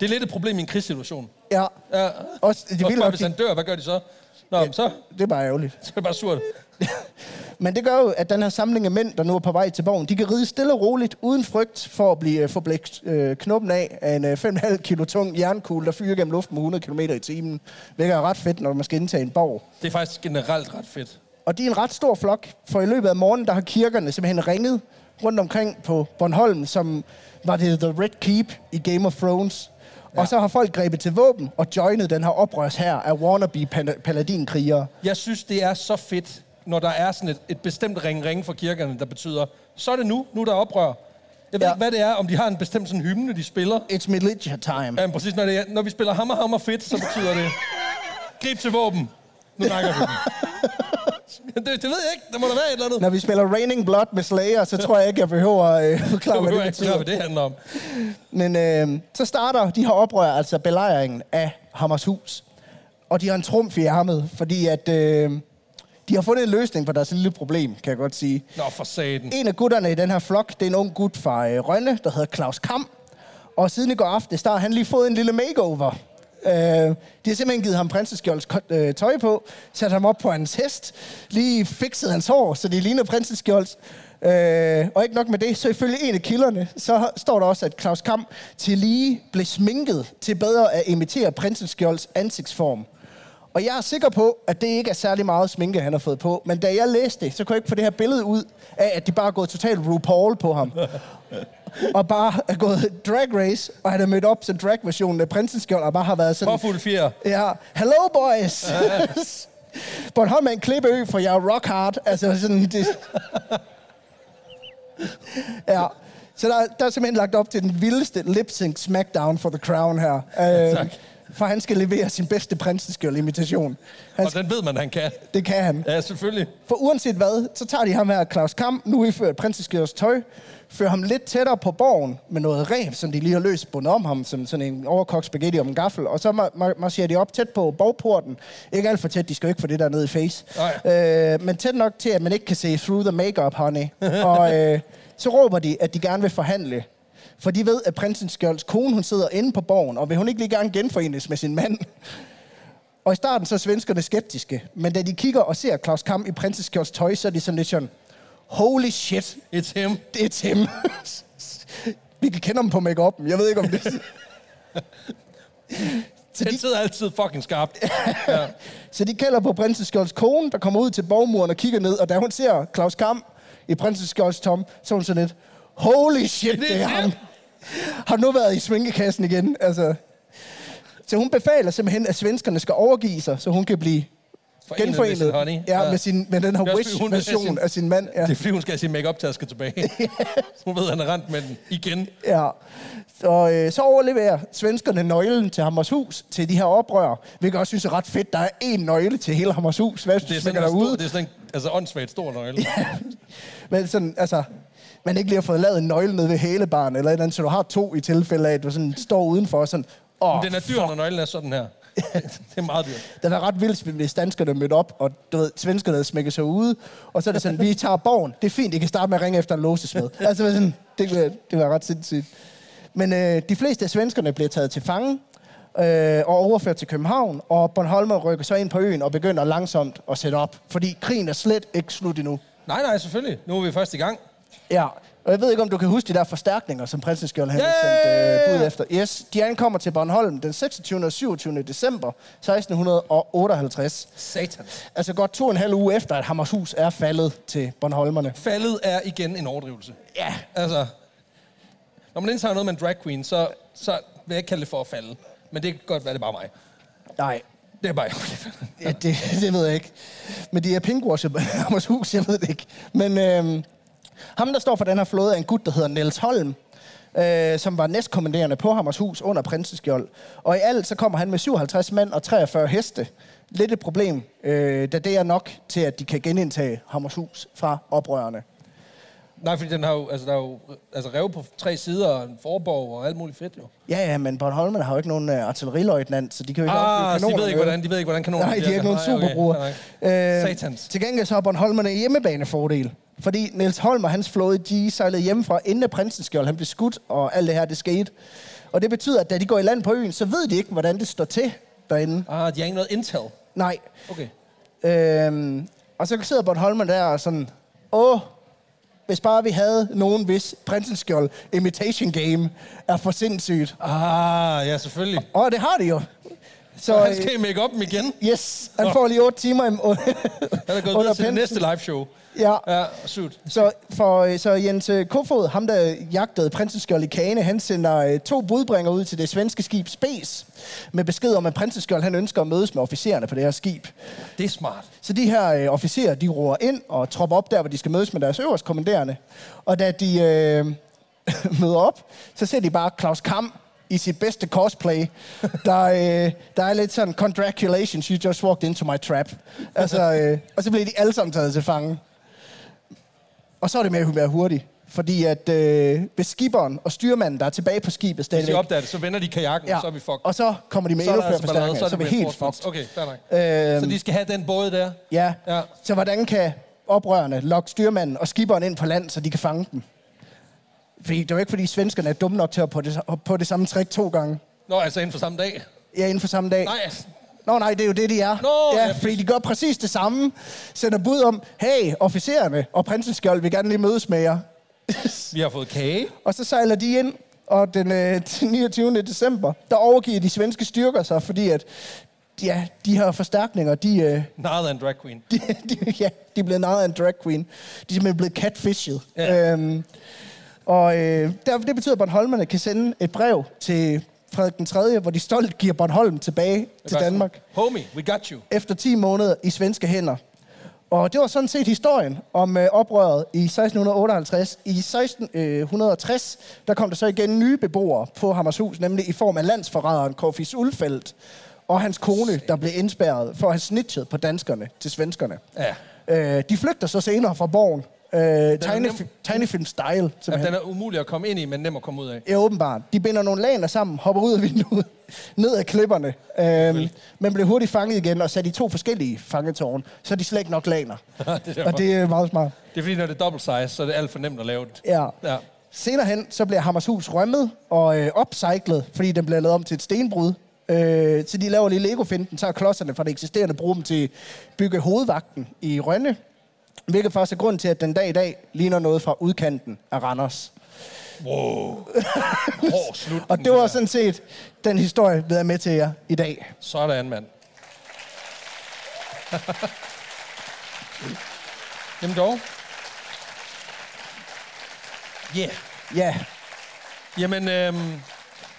Det er lidt et problem i en krigssituation. Ja, Ja. også, det, Og vil nok, hvis han dør, hvad gør de så? Nå, men så, det er bare ærgerligt. så er det bare surt. Men det gør jo, at den her samling af mænd, der nu er på vej til borgen, de kan ride stille og roligt, uden frygt for at blive få blækt øh, knoppen af af en øh, 5,5 kilo tung jernkugle, der fyrer gennem luften med 100 km i timen. Hvilket er ret fedt, når man skal indtage en borg. Det er faktisk generelt ret fedt. Og de er en ret stor flok, for i løbet af morgenen, der har kirkerne simpelthen ringet rundt omkring på Bornholm, som var det The Red Keep i Game of Thrones. Ja. Og så har folk grebet til våben og joinet den her oprørs her af wannabe pal- paladinkrigere. Jeg synes, det er så fedt, når der er sådan et, et bestemt ring-ring for kirkerne, der betyder, så er det nu, nu er der oprør. Jeg ved Ja. ikke, hvad det er, om de har en bestemt sådan hymne, de spiller. It's militia time. Ja, præcis, når, det er, når vi spiller hammer, hammer fedt, så betyder det, grib til våben. Nu nakker vi dem. Det, det ved jeg ikke. Der må der være et eller andet. Når vi spiller Raining Blood med Slayer, så tror jeg ikke, jeg behøver at øh, forklare, hvad det betyder. hvad det handler om. Men øh, så starter de her oprør, altså belejringen af Hammershus. Og de har en trumf i ærmet, fordi at, øh, de har fundet en løsning på deres lille problem, kan jeg godt sige. Nå, for saten. En af gutterne i den her flok, det er en ung gut fra øh, Rønne, der hedder Claus Kam. Og siden i går aftes, der har han lige fået en lille makeover. Øh, de har simpelthen givet ham prinseskjolds øh, tøj på, sat ham op på hans hest, lige fikset hans hår, så det ligner prinseskjolds. Øh, og ikke nok med det, så ifølge en af kilderne, så står der også, at Claus Kamp til lige blev sminket til bedre at imitere prinseskjolds ansigtsform. Og jeg er sikker på, at det ikke er særlig meget sminke, han har fået på. Men da jeg læste det, så kunne jeg ikke få det her billede ud af, at de bare er gået totalt RuPaul på ham og bare er gået drag race, og han er mødt op til drag-versionen af Prinseskjold, og bare har været sådan... Påfuld fjer. Ja, hello boys! Bornholm er en klippeø, for jeg er rock hard. Altså sådan... Det... ja, så der, der er simpelthen lagt op til den vildeste lip-sync smackdown for The Crown her. Øh, Tak. For han skal levere sin bedste prinseskjold-imitation. Og den ved man, han kan. det kan han. Ja, selvfølgelig. For uanset hvad, så tager de ham her, Claus Kam, nu iført prinseskjolds tøj, fører ham lidt tættere på borgen med noget reb, som de lige har løst bundet om ham, som sådan en overkogt spaghetti om en gaffel, og så ma- ma- marcherer de op tæt på borgporten. Ikke alt for tæt, de skal jo ikke få det der nede i face. Øh, men tæt nok til, at man ikke kan se through the makeup, honey. og øh, så råber de, at de gerne vil forhandle. For de ved, at prinsens skjolds kone, hun sidder inde på borgen, og vil hun ikke lige gerne genforenes med sin mand? Og i starten så er svenskerne skeptiske, men da de kigger og ser Claus Kam i prinseskjolds tøj, så er de sådan lidt sådan, holy shit, It's him. det er Tim. Vi kan kende ham på make Jeg ved ikke, om det... så, Den de, sidder altid fucking skarpt. Ja. så de kalder på prinseskjolds kone, der kommer ud til borgmuren og kigger ned, og da hun ser Claus Kam i prinseskjolds tom, så hun sådan lidt, holy shit, det er ham. Har nu været i svingekassen igen, altså. Så hun befaler simpelthen, at svenskerne skal overgive sig, så hun kan blive Forenet med Genforenet. sin honey. Ja, Ja. med, sin, med den her er Wish-version af sin mand. Ja. Det er fordi, hun skal have sin make taske tilbage. hun ved, at han er rent med den igen. Ja. Og øh, så overleverer svenskerne nøglen til Hammershus til de her oprør, hvilket jeg også synes er ret fedt. Der er én nøgle til hele Hammershus. Hvad Det er sådan, derude? stor, det er sådan en altså, åndssvagt stor nøgle. Men sådan, altså, man ikke lige har fået lavet en nøgle ned ved hele barn, eller et eller andet, så du har to i tilfælde af, at du sådan står udenfor og sådan, åh, Den er dyr, når nøglen er sådan her. det er meget dyrt. det var ret vildt, hvis danskerne mødte op, og du ved, svenskerne havde smækket sig ude, og så er det sådan, vi tager borgen, det er fint, I kan starte med at ringe efter en låsesmed. altså, det var sådan, det, det var ret sindssygt. Men øh, de fleste af svenskerne bliver taget til fange, øh, og overført til København, og Bornholmer rykker så ind på øen og begynder langsomt at sætte op, fordi krigen er slet ikke slut endnu. Nej, nej, selvfølgelig. Nu er vi først i gang. Ja, og jeg ved ikke, om du kan huske de der forstærkninger, som yeah! ja, sendte ja, øh, bud efter. Yes, de ankommer til Bornholm den 26. og 27. december 1658. Satan. Altså godt to og en halv uge efter, at Hammershus er faldet til Bornholmerne. Faldet er igen en overdrivelse. Ja, Altså, når man indtager noget med en drag queen, så, så vil jeg ikke kalde det for at falde. Men det kan godt være, det er bare mig. nej, Det er bare ja, det, det ved jeg ikke. Men de er pinkwash Hammershus, jeg ved det ikke. Men øhm, ham, der står for den her flåde, er en gut, der hedder Niels Holm, øh, som var næstkommanderende på Hammershus under Prinseskjold. Og i alt så kommer han med 57 mænd og 43 heste. Lidt et problem, øh, da det er nok til, at de kan genindtage Hammershus fra oprørerne. Nej, fordi den har jo, altså, der er jo altså, rev på tre sider, og en forborg og alt muligt fedt jo. Ja, ja, men Bornholmerne har jo ikke nogen uh, artilleriløjtnant, så de kan jo ikke Ah, affyre så de ved ikke, hvordan, de ved ikke, hvordan kanonen Nej, de har ikke nogen superbrugere. Øh, Satans. Til gengæld så har Bornholmerne hjemmebanefordel. Fordi Niels Holm og hans flåde, de sejlede hjemmefra, inden Prinsenskjold han blev skudt, og alt det her, det skete. Og det betyder, at da de går i land på øen, så ved de ikke, hvordan det står til derinde. Ah, de har ikke noget intel. Nej. Okay. Øhm, og så sidder Bornholmerne der og sådan, åh, hvis bare vi havde nogen, hvis Prinsenskjold Imitation Game er for sindssygt. Ah, ja, selvfølgelig. Og det har de jo. Så han skal i make dem igen. Yes, han får lige otte timer i, Han er gået videre til det næste live show. Ja, Ja, shoot. så, for, så Jens øh, Kofod, ham der jagtede prinseskjold i Kane, han sender øh, to budbringer ud til det svenske skib Spes, med besked om, at prinseskjold han ønsker at mødes med officererne på det her skib. Det er smart. Så de her øh, officerer, de roer ind og tropper op der, hvor de skal mødes med deres øverst kommanderende. Og da de øh, møder op, så ser de bare Claus Kam i sit bedste cosplay. Der, øh, der er lidt sådan, congratulations, you just walked into my trap. Altså, øh, og så bliver de alle sammen taget til fange. Og så er det med at være hurtigt. Fordi at øh, hvis skiberen og styrmanden, der er tilbage på skibet Hvis de stadigvæk... opdager det, så vender de kajakken, ja. og så er vi fucked. og så kommer de med så er endnu flere altså forstærkninger, så er vi helt fucked. Okay, fair nok. Øhm, Så de skal have den båd der? Ja. Ja. ja. Så hvordan kan oprørerne lokke styrmanden og skiberen ind på land, så de kan fange dem? Fordi det er jo ikke, fordi svenskerne er dumme nok til at på det, på det samme trick to gange. Nå, altså inden for samme dag? Ja, inden for samme dag. Nej, altså, Nå nej, det er jo det, de er. Nå, ja, ja. fordi de gør præcis det samme. Sender bud om, hey, officererne og prinseskjold vil gerne lige mødes med jer. vi har fået kage. Og så sejler de ind, og den øh, 29. december, der overgiver de svenske styrker sig, fordi at ja, de her forstærkninger, de, øh, Narret af en drag queen. de, de, ja, de er blevet narret af en drag queen. De er simpelthen blevet catfished. Ja. Øhm, og øh, der, det betyder, at Bornholmerne kan sende et brev til Frederik den 3., hvor de stolt giver Bornholm tilbage til Danmark Homie, we got you. efter 10 måneder i svenske hænder. Og det var sådan set historien om øh, oprøret i 1658. I 1660, der kom der så igen nye beboere på Hammershus, nemlig i form af landsforræderen Korfis Ulfeldt og hans kone, der blev indspærret for at have snitchet på danskerne til svenskerne. Ja. Øh, de flygter så senere fra borgen. Øh, tegne, nem- tegnefilm style, ja. simpelthen. Den er umulig at komme ind i, men nem at komme ud af. Ja, åbenbart. De binder nogle laner sammen, hopper ud af vinduet, ned ad klipperne, øhm, men bliver hurtigt fanget igen og sat i to forskellige fangetårne, så er de slet ikke nok laner. det. Og det er meget smart. det er fordi, når det er double size, så er det alt for nemt at lave det. Ja. Ja. Senere hen, så bliver Hammershus rømmet og øh, upcyclet, fordi den bliver lavet om til et stenbrud. Øh, så de laver lige Lego-finden, tager klodserne fra det eksisterende, bruger dem til at bygge hovedvagten i Rønne. Hvilket faktisk er grund til, at den dag i dag ligner noget fra udkanten af Randers. Wow. Hård slut. Og det var sådan set den historie, vi er med til jer i dag. Sådan, mand. Jamen dog. Yeah. Ja, Jamen, øhm,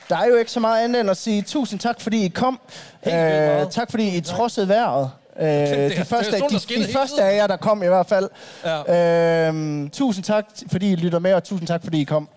der er jo ikke så meget andet end at sige tusind tak, fordi I kom. Helt meget. tak, fordi I trodsede vejret. Øh, de det er første, der de, de hele første af jer, der kom i hvert fald. Ja. Øhm, tusind tak, fordi I lytter med, og tusind tak, fordi I kom.